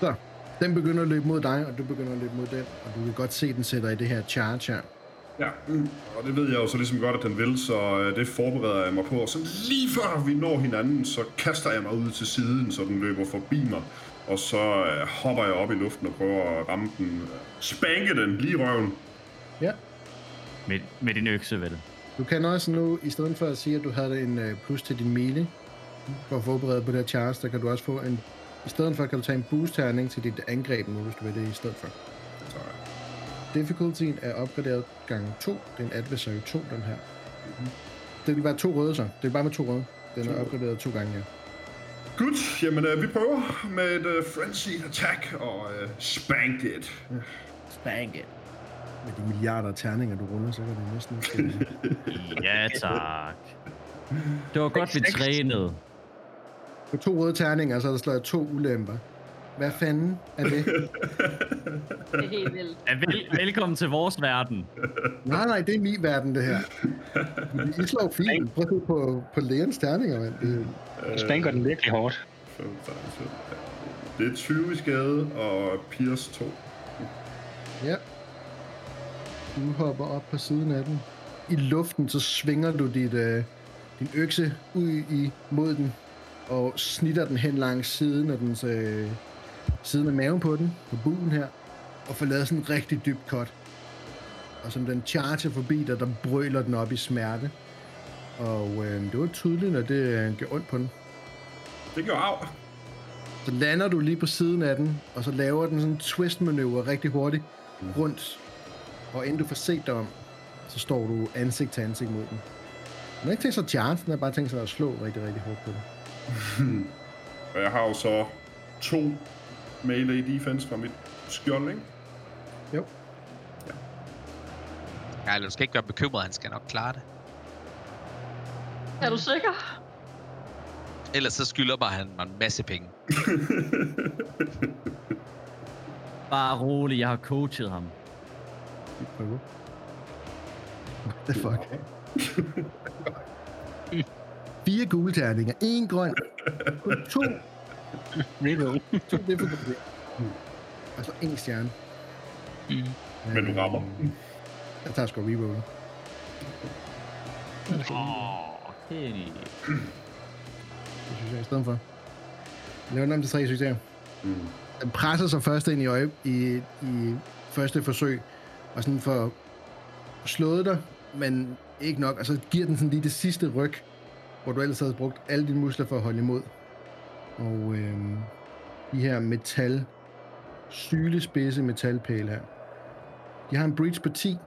Så, den begynder at løbe mod dig, og du begynder at løbe mod den. Og du kan godt se, at den sætter i det her charge her. Ja, mm. og det ved jeg jo så ligesom godt, at den vil, så øh, det forbereder jeg mig på. Og så lige før vi når hinanden, så kaster jeg mig ud til siden, så den løber forbi mig. Og så øh, hopper jeg op i luften og prøver at ramme den. Spanke den lige i røven. Ja, Med, med din økse, vel? Du kan også nu, i stedet for at sige, at du havde en øh, plus til din melee, for at forberede på det her charge, der kan du også få en... I stedet for kan du tage en boost-terning til dit angreb nu, hvis du vil det i stedet for. Så, Difficultyen er opgraderet gange 2. Det er en adversary 2, den her. Det vil være to røde så. Det er bare med to røde. Den er opgraderet to gange, ja. Godt, jamen øh, vi prøver med et øh, frenzied attack og øh, spank it. Spank it. Med de milliarder af terninger, du ruller, så kan det næsten ikke... Ja, tak. Det var godt, vi trænede. På to røde terninger, så er der slået to ulemper. Hvad fanden er det? Det er helt vildt. Ja, vel, velkommen til vores verden. nej, nej, det er min verden, det her. I slår fint. Prøv at se på, på lægens terninger, mand. Det, Jeg spanker den virkelig hårdt. 5, 16, 17. Det er 20 i skade og Pierce 2. ja. Du hopper op på siden af den. I luften, så svinger du dit, øh, din økse ud i mod den, og snitter den hen langs siden af dens, øh, siden af maven på den, på buen her, og får lavet sådan en rigtig dybt cut. Og som den charger forbi dig, der brøler den op i smerte. Og øh, det var tydeligt, at det øh, gjorde ondt på den. Det gjorde af. Så lander du lige på siden af den, og så laver den sådan en twist-manøvre rigtig hurtigt rundt. Og inden du får set dig om, så står du ansigt til ansigt mod den. Den har ikke tænkt sig at charge, den har bare tænkt sig at slå rigtig, rigtig hårdt på den. Og jeg har jo så to melee defense fra mit skjold, ikke? Jo. Nej, du skal ikke være bekymret, han skal nok klare det. Er du sikker? Ellers så skylder mig han mig en masse penge. Bare rolig, jeg har coachet ham. What the fuck? Fire gule terninger, en grøn, kun to, to difficulty. Og så en stjerne. Mm. Men du rammer. Jeg tager sgu reroll. Åh, okay. Det synes jeg i stedet for. Lav den om til tre succeser. Mm. Den presser sig først ind i øje i, i første forsøg, og sådan for slået dig, men ikke nok, og så giver den sådan lige det sidste ryg, hvor du ellers havde brugt alle dine muskler for at holde imod. Og øhm, de her metal, sylespidse metalpæle her, de har en breach på 10,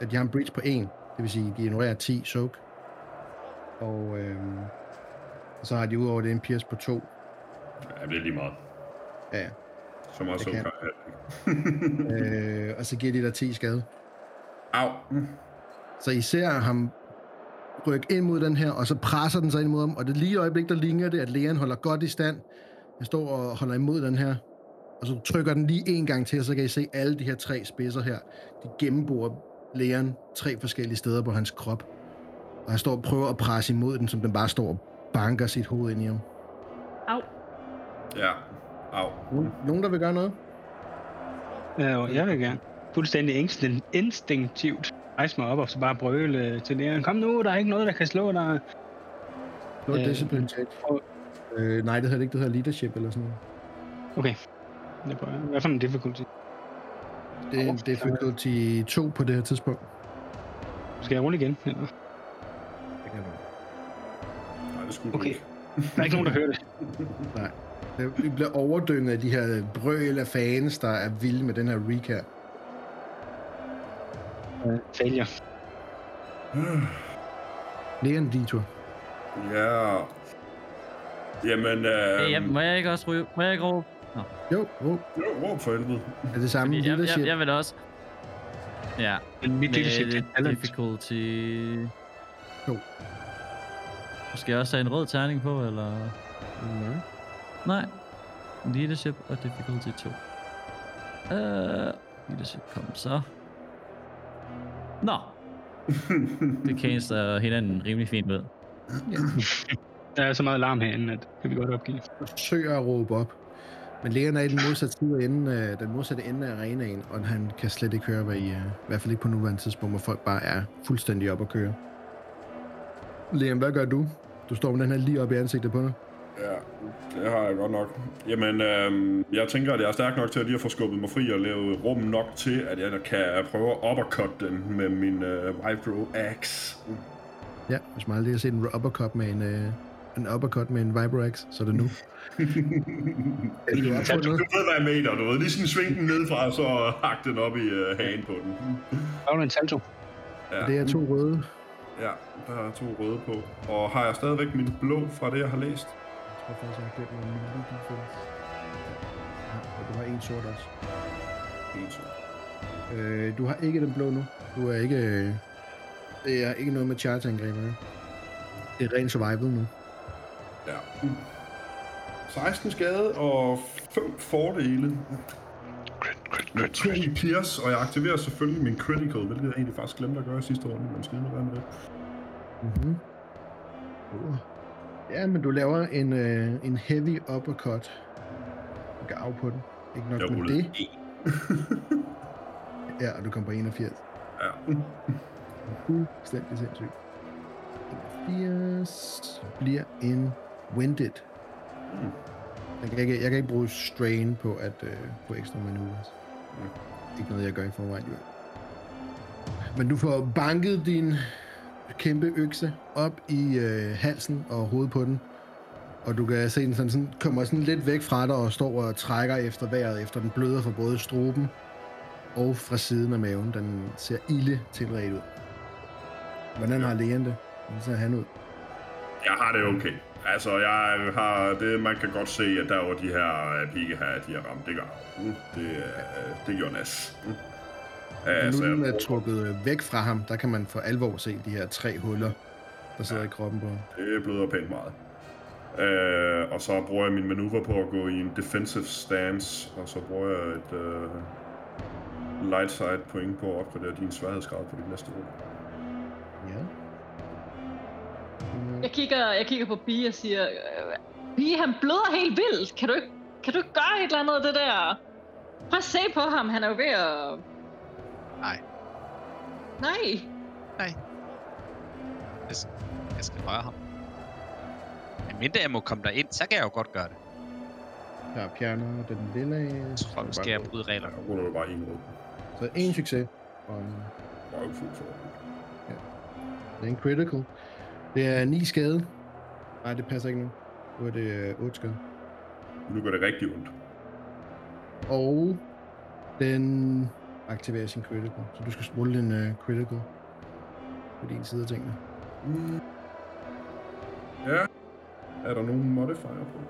at de har en breach på 1, det vil sige, de ignorerer 10 soak. Og øhm, så har de udover det en pierce på 2. Ja, det er lige meget. Ja, Så meget kan. kan jeg. øh, og så giver de dig 10 skade. Au. Så I ser ham rykke ind mod den her, og så presser den sig ind mod ham, og det lige øjeblik, der ligner det, at lægen holder godt i stand. Han står og holder imod den her, og så trykker den lige en gang til, og så kan I se alle de her tre spidser her. De gennemborer lægen tre forskellige steder på hans krop. Og han står og prøver at presse imod den, som den bare står og banker sit hoved ind i ham. Au. Ja. Au. Nogen, der vil gøre noget? Ja, jeg vil gerne fuldstændig instin- instinktivt rejse mig op og så bare brøle til læreren. Kom nu, der er ikke noget, der kan slå dig. Noget Øh, discipline check. og- Øh, nej, det hedder ikke, det hedder leadership eller sådan noget. Okay. Det prøver jeg. Hvad for en difficulty? Det er en difficulty 2 på det her tidspunkt. Skal jeg rulle igen? Eller? Det kan du. Nej, det skulle Okay. ikke. Der er ikke nogen, der hører det. Det- Vi bliver overdynget af de her brøl af fans, der er vilde med den her recap. Uh, failure. Leon Detour. Ja. Jamen, øh, Hey, jeg, må jeg ikke også ryge? Må jeg ikke råbe? Jo, jo, jo, råb for helvede. er det samme Fordi jeg, leadership. jeg, jeg vil også. Ja, Men mit leadership med er talent. difficulty... Jo. Skal jeg også have en rød terning på, eller? Nej. Nej. Leadership og difficulty 2. Uh, leadership kom så. Nå. det caster hinanden rimelig fint med. Der er så meget larm herinde, at det kan vi godt opgive. Forsøger at råbe op. Men Leon er i den modsatte side øh, den modsatte ende af arenaen, og han kan slet ikke høre, hvad I er. I hvert fald ikke på nuværende tidspunkt, hvor folk bare er fuldstændig op at køre. Leon, hvad gør du? Du står med den her lige op i ansigtet på dig. Ja, det har jeg godt nok. Jamen, øhm, jeg tænker, at jeg er stærk nok til at lige at få skubbet mig fri og lave rum nok til, at jeg kan prøve at uppercut den med min øh, Vibro Axe. Ja, hvis man aldrig har set en uppercut med en, øh, en uppercut med en Vibroax, så er det nu. Er du Ja, du noget? ved, hvad jeg mener. Du ved, lige sådan sving den nedefra, og så hak den op i øh, hagen på den. Der var en salto. Ja, Det er to røde. ja, der er to røde på. Og har jeg stadigvæk min blå fra det, jeg har læst? Jeg tror faktisk, har glemt min lille defense. Ja, og du har en sort også. En, to. Øh, du har ikke den blå nu. Du er ikke... Øh, det er ikke noget med charge-angreb, vel? Det er ren survival nu. Ja. 16 skade og 5 fordele. Crit, crit, Med crit, 2 crit. i pierce, og jeg aktiverer selvfølgelig min critical, hvilket jeg egentlig faktisk glemte at gøre i sidste runde, men skide med det. Mhm. Uh. Ja, men du laver en, øh, en heavy uppercut. Du kan af på den. Ikke nok Jeg med rullede det. Ja, og du kommer på 81. Ja. Fuldstændig sindssygt. 81 bliver en winded. Mm. Jeg kan ikke, jeg kan ikke bruge strain på at øh, få ekstra maneuvers. Mm. Ikke noget, jeg gør i forvejen. Jo. Men du får banket din kæmpe økse op i øh, halsen og hovedet på den. Og du kan se den sådan, sådan, kommer sådan lidt væk fra dig og står og trækker efter vejret, efter den bløder fra både struben og fra siden af maven. Den ser ille tilredt ud. Hvordan har Leon det? Hvordan ser han ud? Jeg har det okay. Altså, jeg har det, man kan godt se, at der var de her øh, pigge her, de har ramt. Det gør mm, det, øh, det gjorde nas. Mm. Ja, Altså, nu den jeg er trukket øh, væk fra ham, der kan man for alvor se de her tre huller, der sidder Ja. i kroppen på ham. det bløder pænt meget. Øh, og så bruger jeg min manøvre på at gå i en defensive stance, og så bruger jeg et øh, light side point på at opgradere din sværhedsgrad på dit næste rum. Ja. Mm, Jeg kigger, jeg kigger på Bie og siger, "Øh, Bie, han bløder helt vildt. Kan du ikke, kan du ikke gøre et eller andet af det der? Prøv at se på ham, han er jo ved at... Nej. Nej. Jeg, s- jeg skal røre ham. Men mindre jeg må komme derind, så kan jeg jo godt gøre det. Der er Pjerner, den lille... Så tror jeg, skal jeg bryde reglerne. Der ruller bare en rød. Så en succes. Og en, Røvfuld for det er en critical. Det er 9 skade. Nej, det passer ikke nu. Nu er det øh, 8 skade. Nu gør det rigtig ondt. Og den aktiverer sin critical. Så du skal rulle en uh, critical på din side af tingene. Mm. Ja. Er der nogen modifier på?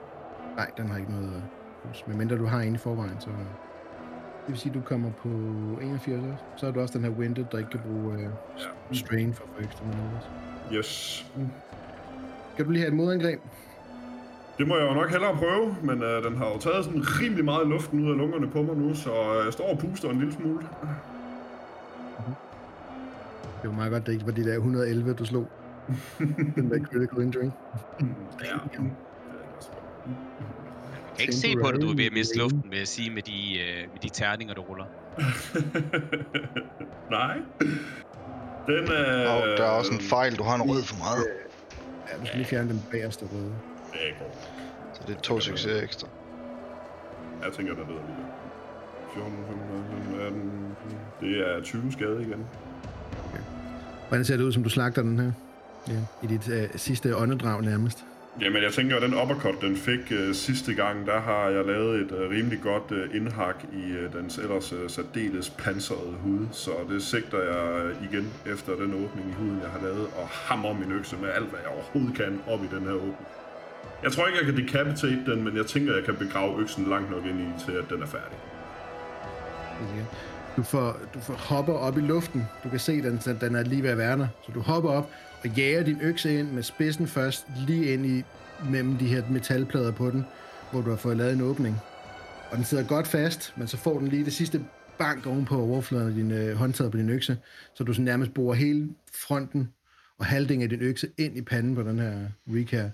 Nej, den har ikke noget øh, plus. Men mindre du har en i forvejen, så... Det vil sige, at du kommer på 81 også. Så har du også den her winded, der ikke kan bruge uh, Ja. strain for at få ekstra. Yes. Mm. Kan du lige have et modangreb? Det må jeg jo nok hellere prøve, men øh, den har jo taget sådan rimelig meget luften ud af lungerne på mig nu, så øh, jeg står og puster en lille smule. Det var meget godt, det ikke var de der 111, du slog. den der critical injury. Ja. Jeg kan ikke se på det, du er ved at miste luften, vil jeg sige, med de, øh, med de terninger, du ruller. Nej. Den er... Og der er også en fejl, du har en rød for meget. Ja, du skal lige fjerne den bagerste røde. Det går. Så det er to succeser ekstra. Jeg tænker, der ved lige. 14, 15, 18, det er 20 skade igen. Hvordan ser det ud, som du slagter den her? Ja, I dit uh, sidste åndedrag nærmest. Jamen, jeg tænker, at den uppercut, den fik uh, sidste gang, der har jeg lavet et uh, rimelig godt uh, indhak i uh, dens ellers uh, særdeles pansrede hud. Så det sigter jeg uh, igen efter den åbning i huden, jeg har lavet, og hammer min økse med alt, hvad jeg overhovedet kan op i den her åbning. Jeg tror ikke, jeg kan decapitate den, men jeg tænker, jeg kan begrave øksen langt nok ind i, til at den er færdig. Du får, du får hopper op i luften. Du kan se, den, så den er lige ved at værne. Så du hopper op og jager din økse ind med spidsen først, lige ind i mellem de her metalplader på den, hvor du har fået lavet en åbning. Og den sidder godt fast, men så får den lige det sidste bank oven på overfladen af din øh, håndtag på din økse, så du så nærmest borer hele fronten og halvdelen af din økse ind i panden på den her Reek her,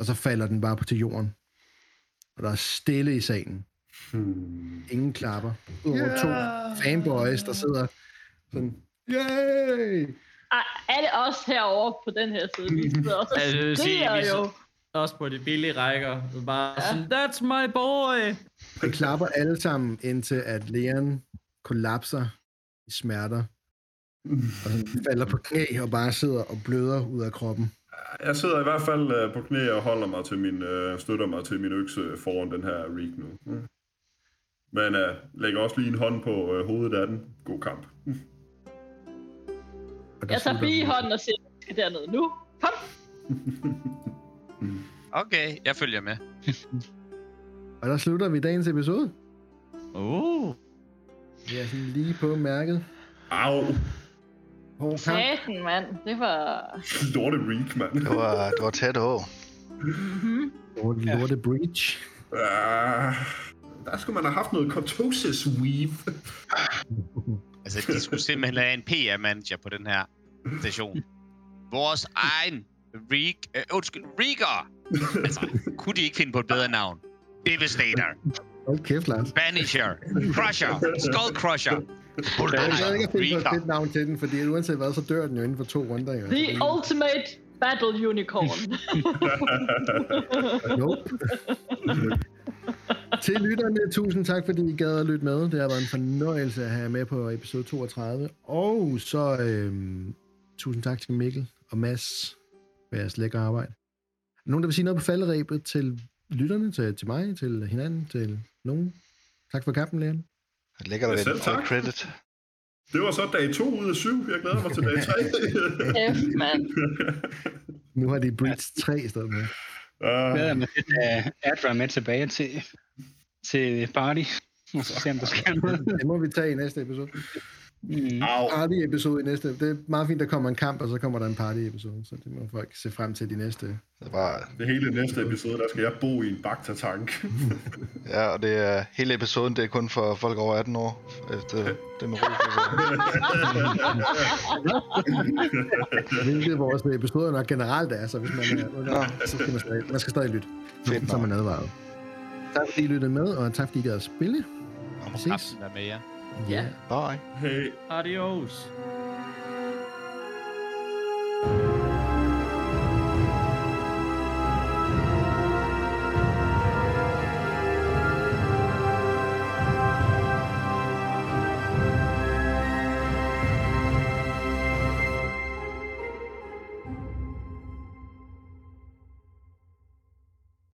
og så falder den bare på til jorden. Og der er stille i salen. Hmm. Ingen klapper. Udover to fanboys, der sidder sådan, yay! Er det også herovre på den her side? Vi sidder også og Altså, sige, skriger vi- jo. Også på de billige rækker. Bare Ja. sådan, that's my boy! Vi klapper alle sammen, indtil at Leon kollapser i smerter. Og sådan falder på knæ og bare sidder og bløder ud af kroppen. Jeg sidder i hvert fald øh, på knæ og holder mig til min, øh, støtter mig til min økse foran den her Reek nu. Mm. Men øh, lægger også lige en hånd på øh, hovedet af den. God kamp. Der Jeg tager vi. hånden og siger, "Jeg skal derned nu. Kom! Okay, jeg følger med. Og der slutter vi dagens episode. Oh. Vi er sådan lige på mærket. Au! Hård kamp. Satan, mand. Det var... Lorte Reek, mand. Det var, det var tæt på. Mm-hmm. Lorte, lorte breach. Ah, der skulle man have haft noget Cortosis Weave. Altså, de skulle simpelthen have en PR-manager på den her station. Vores egen Reek... Øh, undskyld, Reeker! Altså, kunne de ikke finde på et bedre navn? Devastator, Hold kæft, Lars. Banisher, Crusher, Skull Crusher. Jeg gad ikke at finde på et fedt navn til den, fordi uanset hvad, så dør den jo inden for to runder. Jo. The ultimate battle unicorn. Nope. Til lytterne, tusind tak, fordi I gad at lytte med. Det har været en fornøjelse at have jer med på episode 32. Og så øhm, tusind tak til Mikkel og Mads for jeres lækre arbejde. Nogen, der vil sige noget på falderæbet til lytterne, til, til mig, til hinanden, til nogen? Tak for kampen, Leon. Det ligger Ja, der tak. all credit. Det var så dag 2 ud af 7. Jeg glæder mig til dag 3. F, mand. Nu har de Breach 3 i stedet med. Ah, glæder mig til at Adra med tilbage til, til party. Og så se, om der sker noget. Det må vi tage i næste episode. Mm. Party-episode i næste. Det er meget fint, der kommer en kamp, og så kommer der en party-episode. Så det må folk se frem til de næste. Det var, Det hele næste episode, der skal jeg bo i en Bacta-tank. ja, og det er hele episoden, det er kun for folk over 18 år. Efter det med. Hvilket vores episoder nok generelt er, så hvis man er under, så skal man stadig, man skal stadig lytte. Fedt så er man advaret. Tak fordi I lyttede med, og tak fordi I gad at spille. Præcis. kampen være med jer. Ja. Bye. hey, Adios.